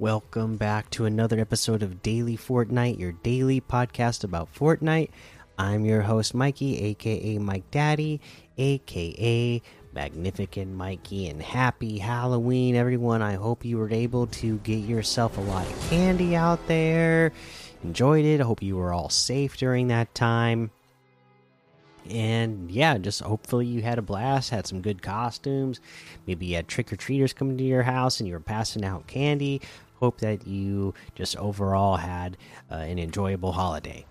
Welcome back to another episode of Daily Fortnite, your daily podcast about Fortnite. I'm your host, Mikey, aka Mike Daddy, aka Magnificent Mikey, and happy Halloween, everyone. I hope you were able to get yourself a lot of candy out there, enjoyed it. I hope you were all safe during that time and yeah, just hopefully you had a blast, had some good costumes. Maybe you had trick or treaters coming to your house and you were passing out candy. Hope that you just overall had uh, an enjoyable holiday.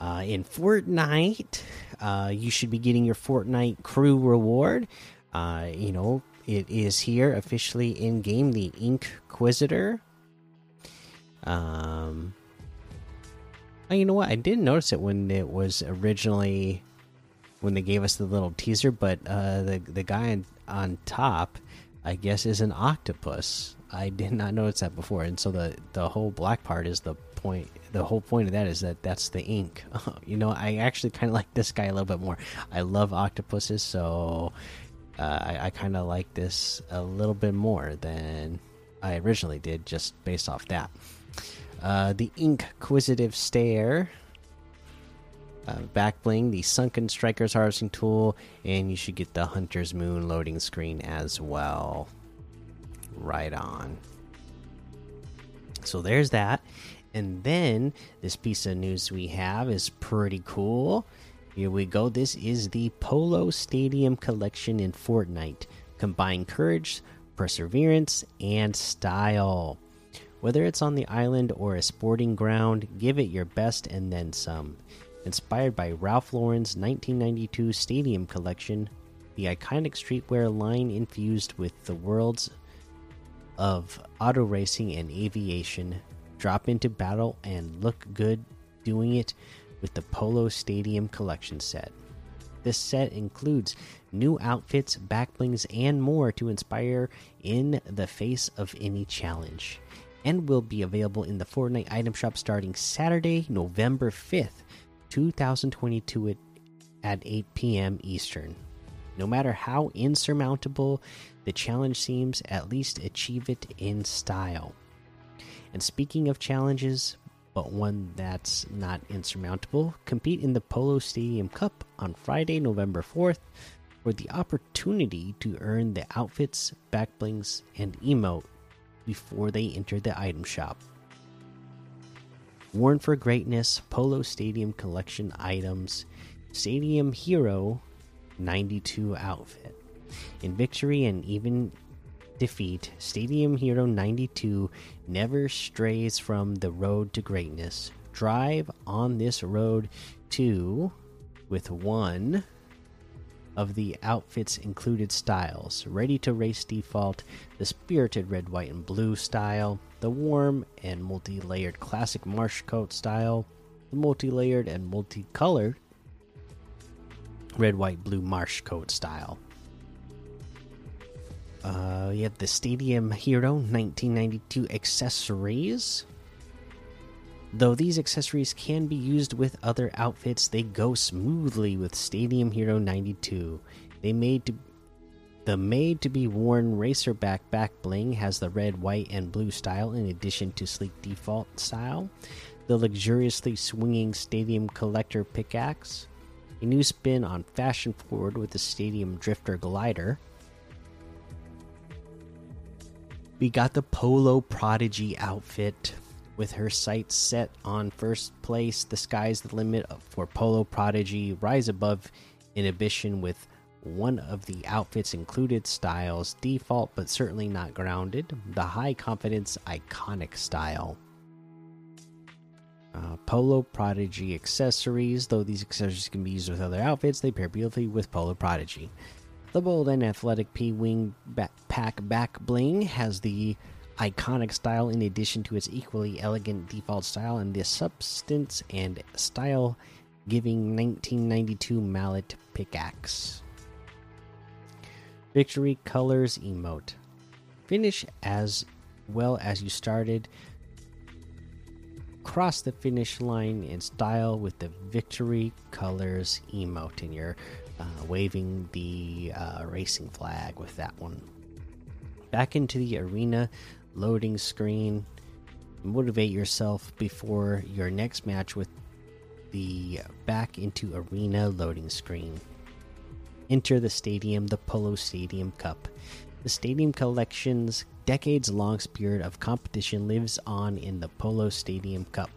Uh, in Fortnite, uh, you should be getting your Fortnite crew reward. Uh, you know, it is here officially in game, the Inquisitor. Um, Oh, you know what? I didn't notice it when it was originally when they gave us the little teaser, but uh, the the guy on, on top, I guess, is an octopus. I did not notice that before, and so the the whole black part is the point. The whole point of that is that that's the ink. you know, I actually kind of like this guy a little bit more. I love octopuses, so uh, I, I kind of like this a little bit more than I originally did, just based off that. Uh, the Inquisitive Stare, uh, back bling, the Sunken Strikers harvesting tool, and you should get the Hunter's Moon loading screen as well. Right on. So there's that. And then this piece of news we have is pretty cool. Here we go. This is the Polo Stadium collection in Fortnite. Combine courage, perseverance, and style. Whether it's on the island or a sporting ground, give it your best and then some. Inspired by Ralph Lauren's 1992 Stadium collection, the iconic streetwear line infused with the worlds of auto racing and aviation, drop into battle and look good doing it with the Polo Stadium collection set. This set includes new outfits, backblings, and more to inspire in the face of any challenge and will be available in the Fortnite item shop starting Saturday, November 5th, 2022 at, at 8 p.m. Eastern. No matter how insurmountable the challenge seems, at least achieve it in style. And speaking of challenges, but one that's not insurmountable, compete in the Polo Stadium Cup on Friday, November 4th for the opportunity to earn the outfits, backblings, and emote before they enter the item shop. Worn for Greatness Polo Stadium Collection items, Stadium Hero 92 outfit. In victory and even defeat, Stadium Hero 92 never strays from the road to greatness. Drive on this road to with one of the outfit's included styles ready to race default, the spirited red, white, and blue style, the warm and multi layered classic marsh coat style, the multi layered and multicolored red, white, blue marsh coat style. Uh, you have the Stadium Hero 1992 accessories. Though these accessories can be used with other outfits, they go smoothly with Stadium Hero 92. They made to the made to be worn racerback back bling has the red, white, and blue style in addition to sleek default style. The luxuriously swinging Stadium Collector pickaxe, a new spin on fashion forward with the Stadium Drifter glider. We got the Polo Prodigy outfit with her sights set on first place, the sky's the limit for Polo Prodigy. Rise above inhibition with one of the outfit's included styles, default but certainly not grounded. The high confidence iconic style. Uh, Polo Prodigy accessories, though these accessories can be used with other outfits, they pair beautifully with Polo Prodigy. The bold and athletic P Wing backpack back bling has the iconic style in addition to its equally elegant default style and the substance and style giving 1992 mallet pickaxe. Victory Colors emote. Finish as well as you started. Cross the finish line in style with the Victory Colors emote, and you're uh, waving the uh, racing flag with that one. Back into the arena loading screen. Motivate yourself before your next match with the back into arena loading screen. Enter the stadium, the Polo Stadium Cup. The Stadium Collection's decades long spirit of competition lives on in the Polo Stadium Cup.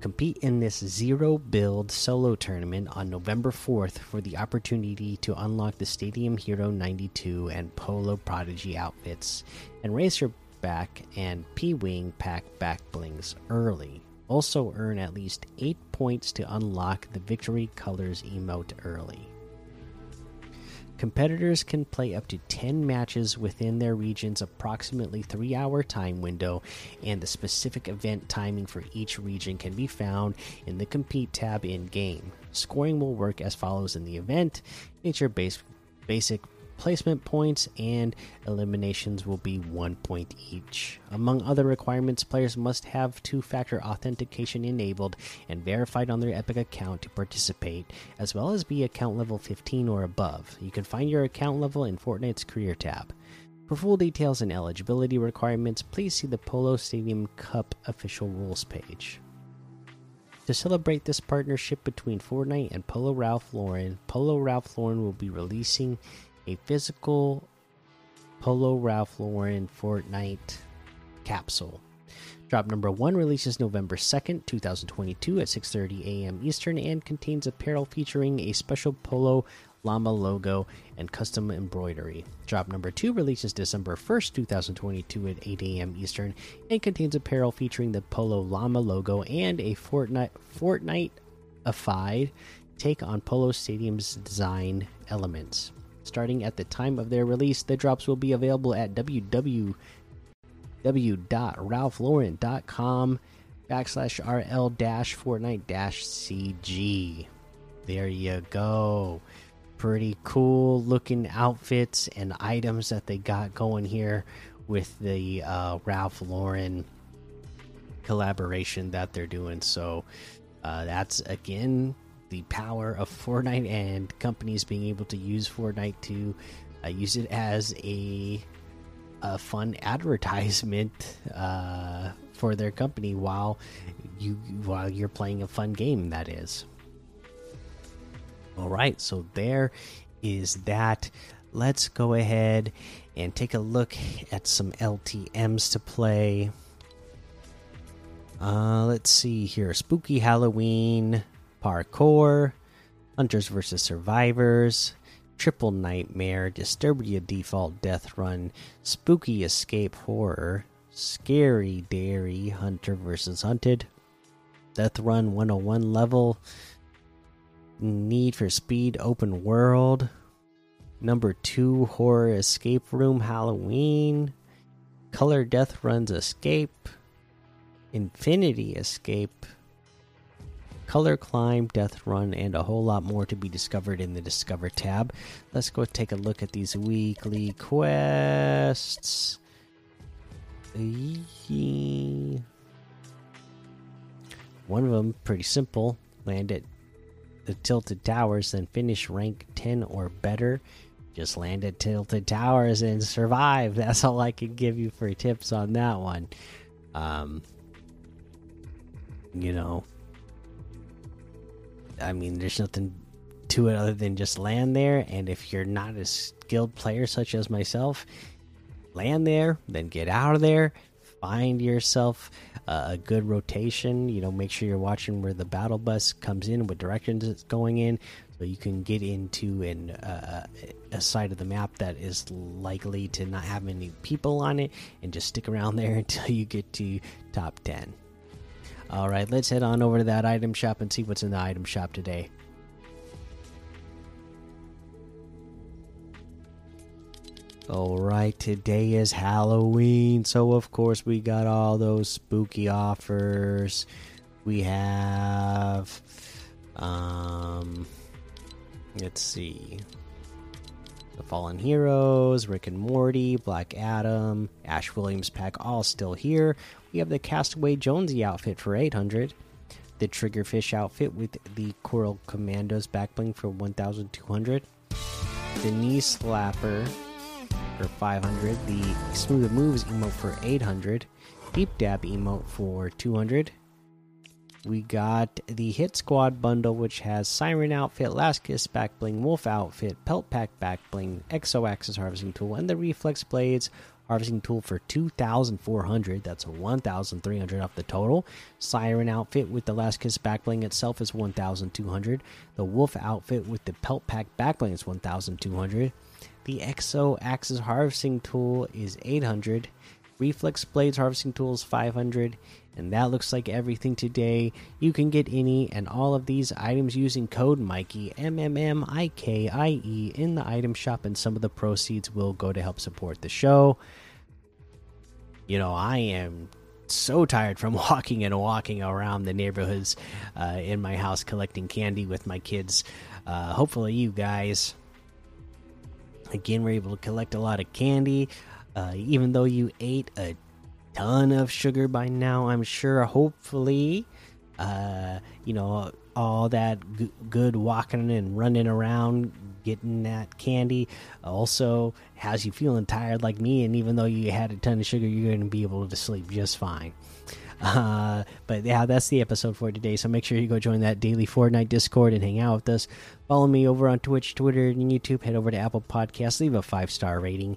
Compete in this zero build solo tournament on November 4th for the opportunity to unlock the Stadium Hero 92 and Polo Prodigy outfits and Racer back and P Wing pack back blings early. Also, earn at least 8 points to unlock the Victory Colors emote early. Competitors can play up to 10 matches within their region's approximately 3 hour time window, and the specific event timing for each region can be found in the Compete tab in game. Scoring will work as follows in the event nature base, basic placement points and eliminations will be one point each. Among other requirements, players must have two factor authentication enabled and verified on their Epic account to participate, as well as be account level 15 or above. You can find your account level in Fortnite's Career tab. For full details and eligibility requirements, please see the Polo Stadium Cup official rules page. To celebrate this partnership between Fortnite and Polo Ralph Lauren, Polo Ralph Lauren will be releasing a physical Polo Ralph Lauren Fortnite capsule. Drop number one releases November 2nd, 2022 at 6:30 a.m. Eastern and contains apparel featuring a special Polo Llama logo and custom embroidery. Drop number two releases December 1st, 2022 at 8 a.m. Eastern and contains apparel featuring the Polo Llama logo and a Fortnite Fortnite-ified take on Polo Stadium's design elements. Starting at the time of their release, the drops will be available at www.ralphlauren.com backslash rl dash fortnite dash cg. There you go. Pretty cool looking outfits and items that they got going here with the uh, Ralph Lauren collaboration that they're doing. So uh, that's again the power of Fortnite and companies being able to use Fortnite to uh, use it as a, a fun advertisement uh, for their company while you while you're playing a fun game. That is. All right, so there is that. Let's go ahead and take a look at some LTMs to play. Uh, let's see here. Spooky Halloween Parkour, Hunters vs. Survivors, Triple Nightmare, Disturbia Default Death Run, Spooky Escape Horror, Scary Dairy, Hunter vs. Hunted, Death Run 101 level, Need for Speed Open World, Number 2 Horror Escape Room Halloween, Color Death Runs Escape, Infinity Escape, Color Climb, Death Run, and a whole lot more to be discovered in the Discover tab. Let's go take a look at these weekly quests. One of them, pretty simple land at the Tilted Towers, then finish rank 10 or better. Just land at Tilted Towers and survive. That's all I can give you for tips on that one. Um, you know, I mean, there's nothing to it other than just land there. And if you're not a skilled player such as myself, land there, then get out of there. Find yourself a good rotation. You know, make sure you're watching where the battle bus comes in, what directions it's going in, so you can get into an, uh, a side of the map that is likely to not have many people on it, and just stick around there until you get to top 10. All right, let's head on over to that item shop and see what's in the item shop today. All right, today is Halloween, so of course we got all those spooky offers. We have um let's see. The Fallen Heroes, Rick and Morty, Black Adam, Ash Williams pack all still here. We have the Castaway Jonesy outfit for 800, the Triggerfish outfit with the Coral Commandos backbling for 1200, the Knee Slapper for 500. The Smooth Moves emote for 800. Deep Dab emote for 200. We got the Hit Squad bundle, which has Siren Outfit, Last Kiss Back Bling, Wolf Outfit, Pelt Pack Back Bling, Exo Axis Harvesting Tool, and the Reflex Blades Harvesting Tool for 2,400. That's 1,300 off the total. Siren Outfit with the Last Kiss Back Bling itself is 1,200. The Wolf Outfit with the Pelt Pack Back Bling is 1,200. The Exo Axis Harvesting Tool is 800. Reflex Blades Harvesting Tools 500. And that looks like everything today. You can get any and all of these items using code Mikey M M M I K I E in the item shop, and some of the proceeds will go to help support the show. You know, I am so tired from walking and walking around the neighborhoods uh, in my house collecting candy with my kids. Uh, hopefully, you guys again were able to collect a lot of candy. Uh, even though you ate a ton of sugar by now, I'm sure. Hopefully, uh, you know, all that good walking and running around, getting that candy also has you feeling tired like me. And even though you had a ton of sugar, you're going to be able to sleep just fine. Uh, but yeah, that's the episode for today. So make sure you go join that daily Fortnite Discord and hang out with us. Follow me over on Twitch, Twitter, and YouTube. Head over to Apple Podcasts, leave a five star rating